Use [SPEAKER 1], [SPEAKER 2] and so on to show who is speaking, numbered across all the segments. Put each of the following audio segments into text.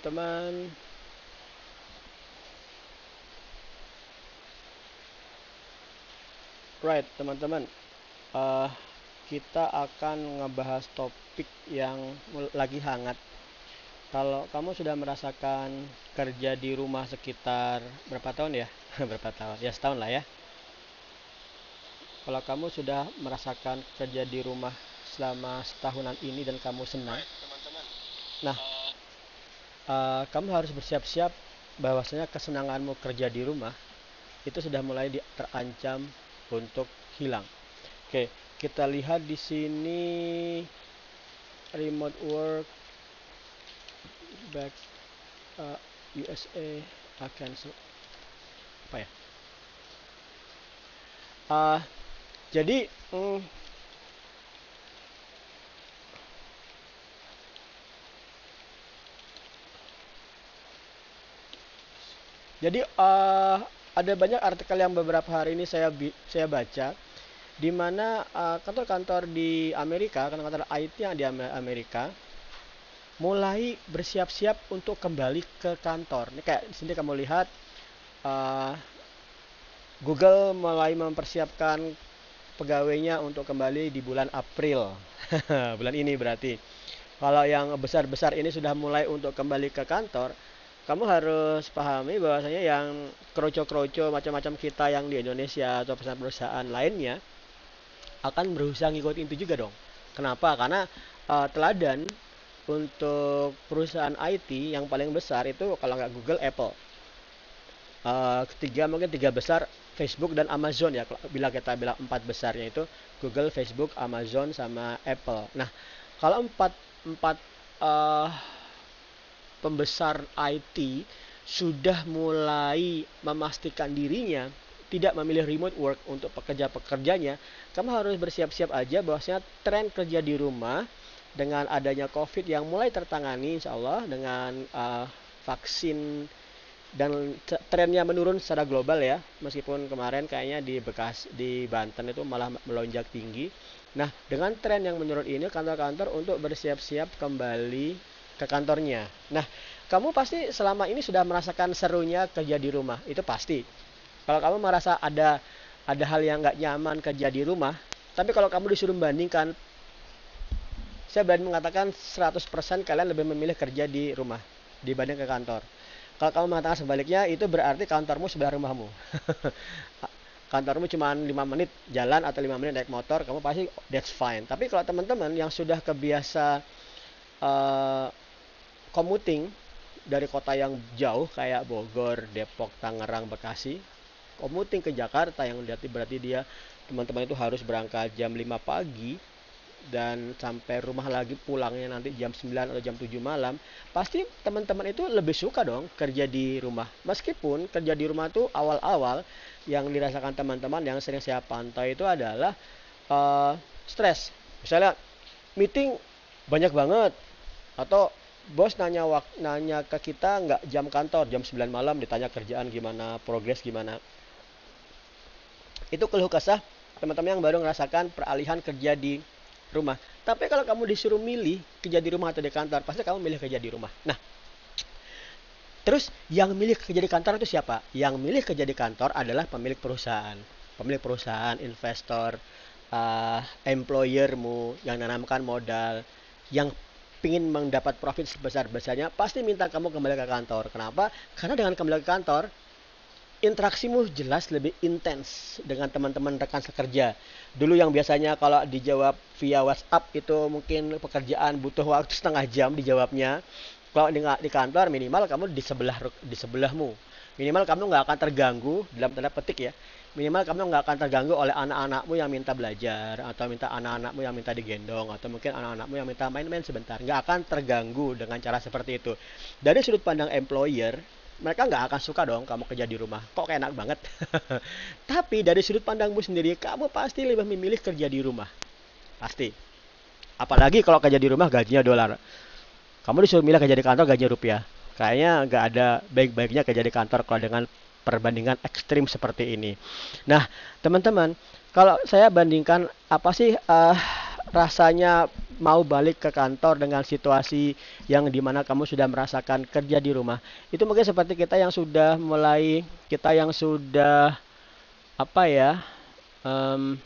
[SPEAKER 1] teman-teman. Right, teman-teman. Uh, kita akan ngebahas topik yang lagi hangat. Kalau kamu sudah merasakan kerja di rumah sekitar berapa tahun ya? berapa tahun? Ya setahun lah ya. Kalau kamu sudah merasakan kerja di rumah selama setahunan ini dan kamu senang, nah, uh, kamu harus bersiap-siap bahwasanya kesenanganmu kerja di rumah itu sudah mulai terancam untuk hilang. Oke, kita lihat di sini remote work back uh, USA I cancel apa ya? Uh, jadi mm, jadi uh, ada banyak artikel yang beberapa hari ini saya saya baca di mana uh, kantor-kantor di Amerika, kantor-kantor IT yang di Amerika mulai bersiap-siap untuk kembali ke kantor. Ini kayak di sini kamu lihat uh, Google mulai mempersiapkan pegawainya untuk kembali di bulan April. bulan ini berarti. Kalau yang besar-besar ini sudah mulai untuk kembali ke kantor, kamu harus pahami bahwasanya yang kroco-kroco macam-macam kita yang di Indonesia atau perusahaan-perusahaan lainnya akan berusaha ngikutin itu juga dong. Kenapa? Karena uh, teladan untuk perusahaan IT yang paling besar itu kalau nggak Google, Apple. Uh, ketiga mungkin tiga besar Facebook dan Amazon ya. Bila kita bilang empat besarnya itu Google, Facebook, Amazon sama Apple. Nah kalau empat empat uh, pembesar IT sudah mulai memastikan dirinya tidak memilih remote work untuk pekerja-pekerjanya, kamu harus bersiap-siap aja bahwasanya tren kerja di rumah dengan adanya COVID yang mulai tertangani insya Allah dengan uh, vaksin dan trennya menurun secara global ya. Meskipun kemarin kayaknya di Bekas di Banten itu malah melonjak tinggi. Nah dengan tren yang menurun ini kantor-kantor untuk bersiap-siap kembali ke kantornya. Nah, kamu pasti selama ini sudah merasakan serunya kerja di rumah, itu pasti. Kalau kamu merasa ada ada hal yang nggak nyaman kerja di rumah, tapi kalau kamu disuruh bandingkan, saya berani mengatakan 100% kalian lebih memilih kerja di rumah dibanding ke kantor. Kalau kamu mengatakan sebaliknya, itu berarti kantormu sebelah rumahmu. kantormu cuma 5 menit jalan atau 5 menit naik motor, kamu pasti that's fine. Tapi kalau teman-teman yang sudah kebiasa uh, commuting dari kota yang jauh kayak Bogor, Depok, Tangerang, Bekasi, commuting ke Jakarta yang berarti berarti dia teman-teman itu harus berangkat jam 5 pagi dan sampai rumah lagi pulangnya nanti jam 9 atau jam 7 malam, pasti teman-teman itu lebih suka dong kerja di rumah. Meskipun kerja di rumah tuh awal-awal yang dirasakan teman-teman yang sering saya pantau itu adalah uh, stres. Misalnya meeting banyak banget atau bos nanya wak nanya ke kita nggak jam kantor jam 9 malam ditanya kerjaan gimana progres gimana. Itu keluh kesah teman-teman yang baru merasakan peralihan kerja di rumah. Tapi kalau kamu disuruh milih kerja di rumah atau di kantor pasti kamu milih kerja di rumah. Nah terus yang milih kerja di kantor itu siapa? Yang milih kerja di kantor adalah pemilik perusahaan. Pemilik perusahaan investor uh, employermu yang menanamkan modal. Yang ingin mendapat profit sebesar-besarnya, pasti minta kamu kembali ke kantor. Kenapa? Karena dengan kembali ke kantor, interaksimu jelas lebih intens dengan teman-teman rekan sekerja. Dulu yang biasanya kalau dijawab via WhatsApp itu mungkin pekerjaan butuh waktu setengah jam dijawabnya. Kalau di, di kantor minimal kamu di sebelah di sebelahmu. Minimal kamu nggak akan terganggu dalam tanda petik ya minimal kamu nggak akan terganggu oleh anak-anakmu yang minta belajar atau minta anak-anakmu yang minta digendong atau mungkin anak-anakmu yang minta main-main sebentar. Nggak akan terganggu dengan cara seperti itu. Dari sudut pandang employer mereka nggak akan suka dong kamu kerja di rumah. Kok enak banget? Tapi dari sudut pandangmu sendiri kamu pasti lebih memilih kerja di rumah. Pasti. Apalagi kalau kerja di rumah gajinya dolar. Kamu disuruh milih kerja di kantor gaji rupiah. Kayaknya nggak ada baik-baiknya kerja di kantor kalau dengan perbandingan ekstrim seperti ini. Nah, teman-teman, kalau saya bandingkan apa sih uh, rasanya mau balik ke kantor dengan situasi yang di mana kamu sudah merasakan kerja di rumah. Itu mungkin seperti kita yang sudah mulai, kita yang sudah apa ya, um,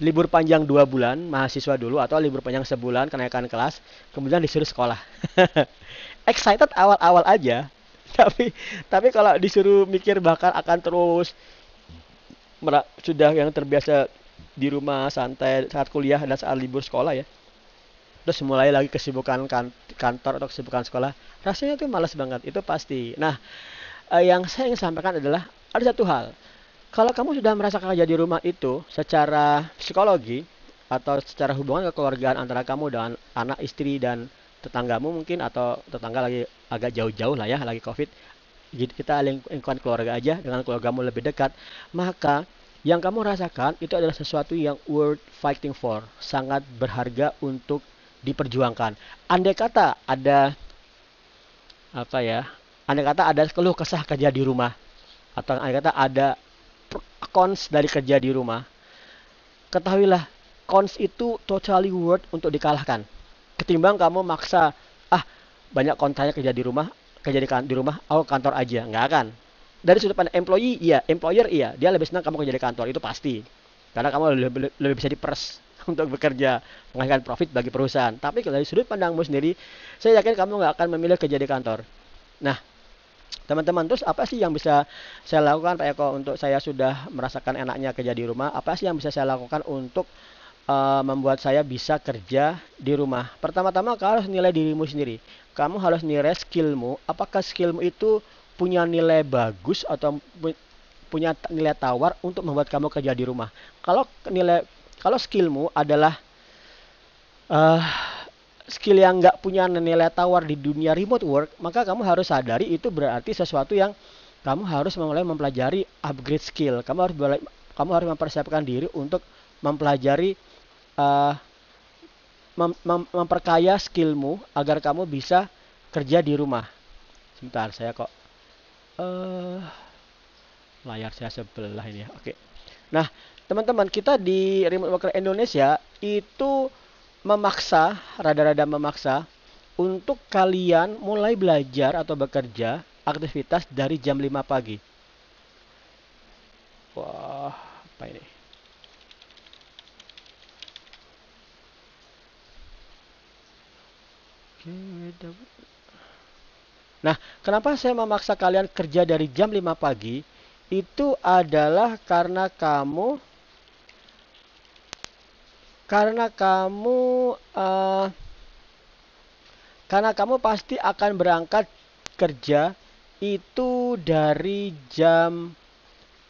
[SPEAKER 1] libur panjang dua bulan mahasiswa dulu atau libur panjang sebulan kenaikan kelas, kemudian disuruh sekolah. Excited awal-awal aja, tapi tapi kalau disuruh mikir bahkan akan terus sudah yang terbiasa di rumah santai saat kuliah dan saat libur sekolah ya. Terus mulai lagi kesibukan kan, kantor atau kesibukan sekolah rasanya tuh malas banget itu pasti. Nah eh, yang saya ingin sampaikan adalah ada satu hal. Kalau kamu sudah merasakan kerja di rumah itu secara psikologi atau secara hubungan kekeluargaan antara kamu dengan anak istri dan tetanggamu mungkin atau tetangga lagi agak jauh-jauh lah ya lagi covid kita lingkungan keluarga aja dengan keluargamu lebih dekat maka yang kamu rasakan itu adalah sesuatu yang worth fighting for, sangat berharga untuk diperjuangkan. Andai kata ada apa ya? Andai kata ada keluh kesah kerja di rumah atau andai kata ada cons dari kerja di rumah, ketahuilah cons itu totally worth untuk dikalahkan. Ketimbang kamu maksa ah banyak kontraknya kerja di rumah, kerja di, kan-, di rumah, aku kantor aja, nggak akan. Dari sudut pandang employee iya. Employer iya. Dia lebih senang kamu kerja di kantor itu pasti. Karena kamu lebih, lebih bisa diperes untuk bekerja menghasilkan profit bagi perusahaan. Tapi dari sudut pandangmu sendiri saya yakin kamu nggak akan memilih kerja di kantor. Nah teman-teman terus apa sih yang bisa saya lakukan Pak Eko untuk saya sudah merasakan enaknya kerja di rumah? Apa sih yang bisa saya lakukan untuk uh, membuat saya bisa kerja di rumah pertama-tama kamu harus nilai dirimu sendiri kamu harus nilai skillmu apakah skillmu itu punya nilai bagus atau punya nilai tawar untuk membuat kamu kerja di rumah. Kalau nilai kalau skillmu adalah uh, skill yang nggak punya nilai tawar di dunia remote work, maka kamu harus sadari itu berarti sesuatu yang kamu harus mulai mempelajari upgrade skill. Kamu harus kamu harus mempersiapkan diri untuk mempelajari uh, mem mem memperkaya skillmu agar kamu bisa kerja di rumah. Sebentar, saya kok uh, layar saya sebelah ini ya. Oke. Nah, teman-teman, kita di Remote Worker Indonesia itu memaksa, rada-rada memaksa untuk kalian mulai belajar atau bekerja aktivitas dari jam 5 pagi. Wah, apa ini? Nah, kenapa saya memaksa kalian kerja dari jam 5 pagi? Itu adalah karena kamu karena kamu uh, karena kamu pasti akan berangkat kerja itu dari jam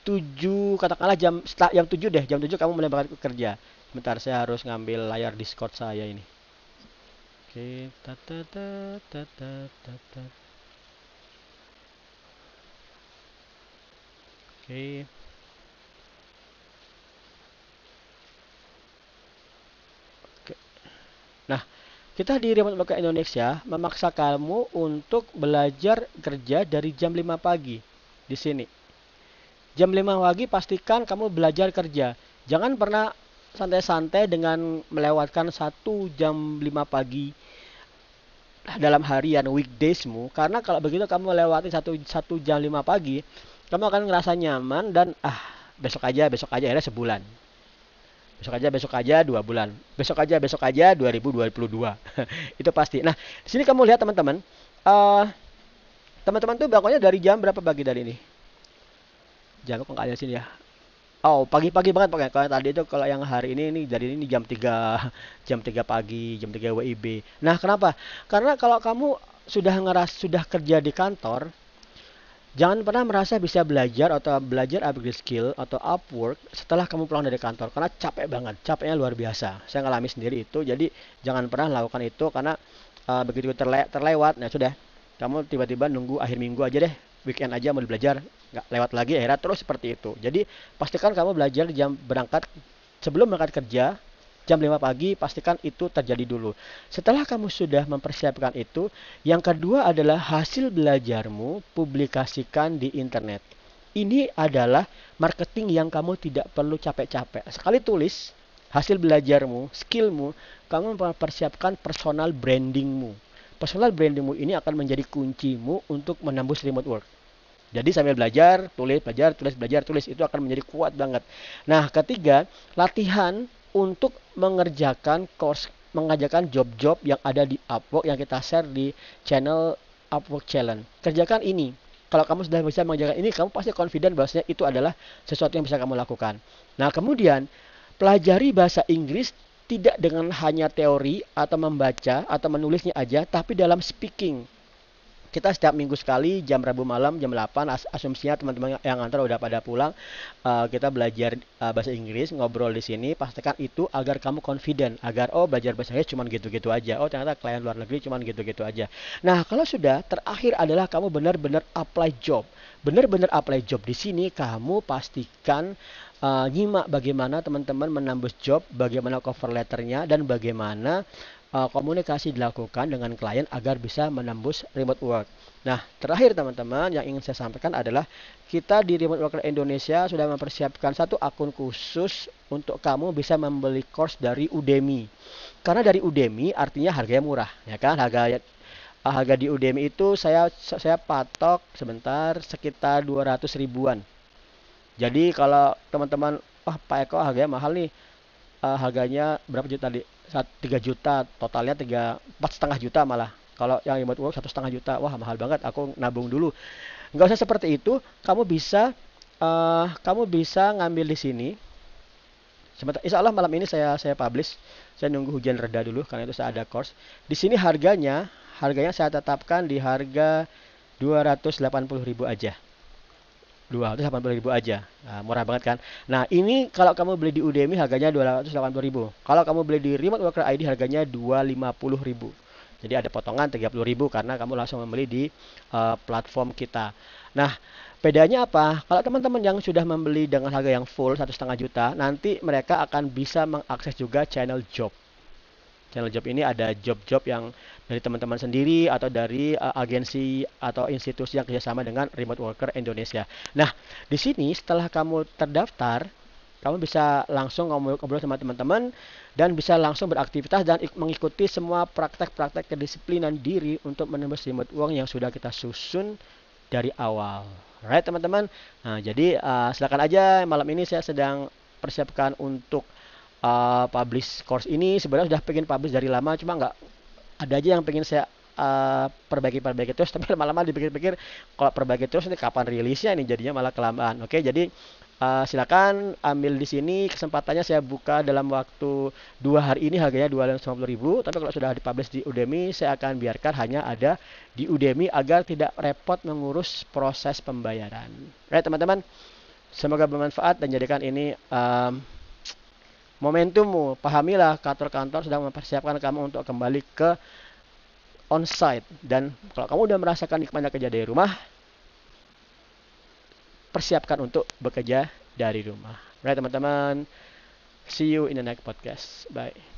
[SPEAKER 1] 7 katakanlah jam jam 7 deh. Jam 7 kamu mulai berangkat kerja. Sebentar saya harus ngambil layar discord saya ini oke tata tata tata tata Oke. Oke. Nah, kita di Remote Loka Indonesia memaksa kamu untuk belajar kerja dari jam 5 pagi di sini. Jam 5 pagi pastikan kamu belajar kerja. Jangan pernah santai-santai dengan melewatkan satu jam 5 pagi dalam harian weekdaysmu. Karena kalau begitu kamu melewati satu satu jam 5 pagi kamu akan ngerasa nyaman dan ah besok aja besok aja. Akhirnya sebulan. Besok aja besok aja dua bulan. Besok aja besok aja 2022 itu pasti. Nah di sini kamu lihat teman-teman uh, teman-teman tuh bangunnya dari jam berapa pagi dari ini jangan kok nggak sini ya Oh, pagi-pagi banget pakai. Kalau tadi itu kalau yang hari ini ini dari ini jam 3 jam 3 pagi, jam 3 WIB. Nah, kenapa? Karena kalau kamu sudah ngeras sudah kerja di kantor, Jangan pernah merasa bisa belajar atau belajar upgrade skill atau upwork setelah kamu pulang dari kantor karena capek banget, capeknya luar biasa. Saya ngalami sendiri itu, jadi jangan pernah lakukan itu karena uh, begitu terle terlewat, nah sudah, kamu tiba-tiba nunggu akhir minggu aja deh, weekend aja mau belajar, nggak lewat lagi akhirnya terus seperti itu. Jadi pastikan kamu belajar jam berangkat sebelum berangkat kerja jam 5 pagi pastikan itu terjadi dulu. Setelah kamu sudah mempersiapkan itu, yang kedua adalah hasil belajarmu publikasikan di internet. Ini adalah marketing yang kamu tidak perlu capek-capek. Sekali tulis hasil belajarmu, skillmu, kamu mempersiapkan personal brandingmu. Personal brandingmu ini akan menjadi kuncimu untuk menembus remote work. Jadi sambil belajar, tulis, belajar, tulis, belajar, tulis itu akan menjadi kuat banget. Nah, ketiga, latihan untuk mengerjakan course mengajarkan job-job yang ada di Upwork yang kita share di channel Upwork Challenge. Kerjakan ini. Kalau kamu sudah bisa mengerjakan ini, kamu pasti confident bahwasanya itu adalah sesuatu yang bisa kamu lakukan. Nah, kemudian pelajari bahasa Inggris tidak dengan hanya teori atau membaca atau menulisnya aja, tapi dalam speaking kita setiap minggu sekali jam Rabu malam jam 8 as asumsinya teman-teman yang ngantar udah pada pulang uh, kita belajar uh, bahasa Inggris ngobrol di sini pastikan itu agar kamu confident agar oh belajar bahasa Inggris cuma gitu-gitu aja oh ternyata klien luar negeri cuma gitu-gitu aja. Nah kalau sudah terakhir adalah kamu benar-benar apply job. Benar-benar apply job di sini kamu pastikan uh, nyimak bagaimana teman-teman menambah job bagaimana cover letternya dan bagaimana uh, komunikasi dilakukan dengan klien agar bisa menembus remote work. Nah, terakhir teman-teman yang ingin saya sampaikan adalah kita di Remote Worker Indonesia sudah mempersiapkan satu akun khusus untuk kamu bisa membeli course dari Udemy. Karena dari Udemy artinya harganya murah, ya kan? Harga uh, harga di Udemy itu saya saya patok sebentar sekitar 200 ribuan. Jadi kalau teman-teman, wah oh, Pak Eko harganya mahal nih, uh, harganya berapa juta di tiga juta totalnya tiga empat setengah juta malah. Kalau yang remote work satu setengah juta. Wah mahal banget. Aku nabung dulu. Nggak usah seperti itu. Kamu bisa uh, kamu bisa ngambil di sini. Sebentar insya Allah malam ini saya saya publish. Saya nunggu hujan reda dulu karena itu saya ada course. Di sini harganya harganya saya tetapkan di harga 280.000 aja 280 ribu aja. Nah, murah banget kan? Nah ini kalau kamu beli di Udemy harganya 280 ribu. Kalau kamu beli di Remote Worker ID harganya 250 ribu. Jadi ada potongan 30 ribu karena kamu langsung membeli di uh, platform kita. Nah bedanya apa? Kalau teman-teman yang sudah membeli dengan harga yang full satu setengah juta nanti mereka akan bisa mengakses juga channel job channel job ini ada job-job yang dari teman-teman sendiri atau dari uh, agensi atau institusi yang kerjasama dengan remote worker Indonesia. Nah, di sini setelah kamu terdaftar, kamu bisa langsung ngobrol sama teman-teman dan bisa langsung beraktivitas dan mengikuti semua praktek-praktek kedisiplinan diri untuk menembus remote uang yang sudah kita susun dari awal. Right, teman-teman. Nah, jadi uh, silakan aja malam ini saya sedang persiapkan untuk uh, publish course ini sebenarnya sudah pengen publish dari lama cuma nggak ada aja yang pengen saya uh, perbaiki perbaiki terus tapi lama-lama dipikir-pikir kalau perbaiki terus ini kapan rilisnya ini jadinya malah kelamaan oke jadi uh, silakan ambil di sini kesempatannya saya buka dalam waktu dua hari ini harganya ribu tapi kalau sudah dipublish di Udemy saya akan biarkan hanya ada di Udemy agar tidak repot mengurus proses pembayaran. Right teman-teman? Semoga bermanfaat dan jadikan ini um, momentummu. Pahamilah kantor-kantor sedang mempersiapkan kamu untuk kembali ke onsite dan kalau kamu sudah merasakan nikmatnya kerja dari rumah, persiapkan untuk bekerja dari rumah. Right teman-teman, see you in the next podcast. Bye.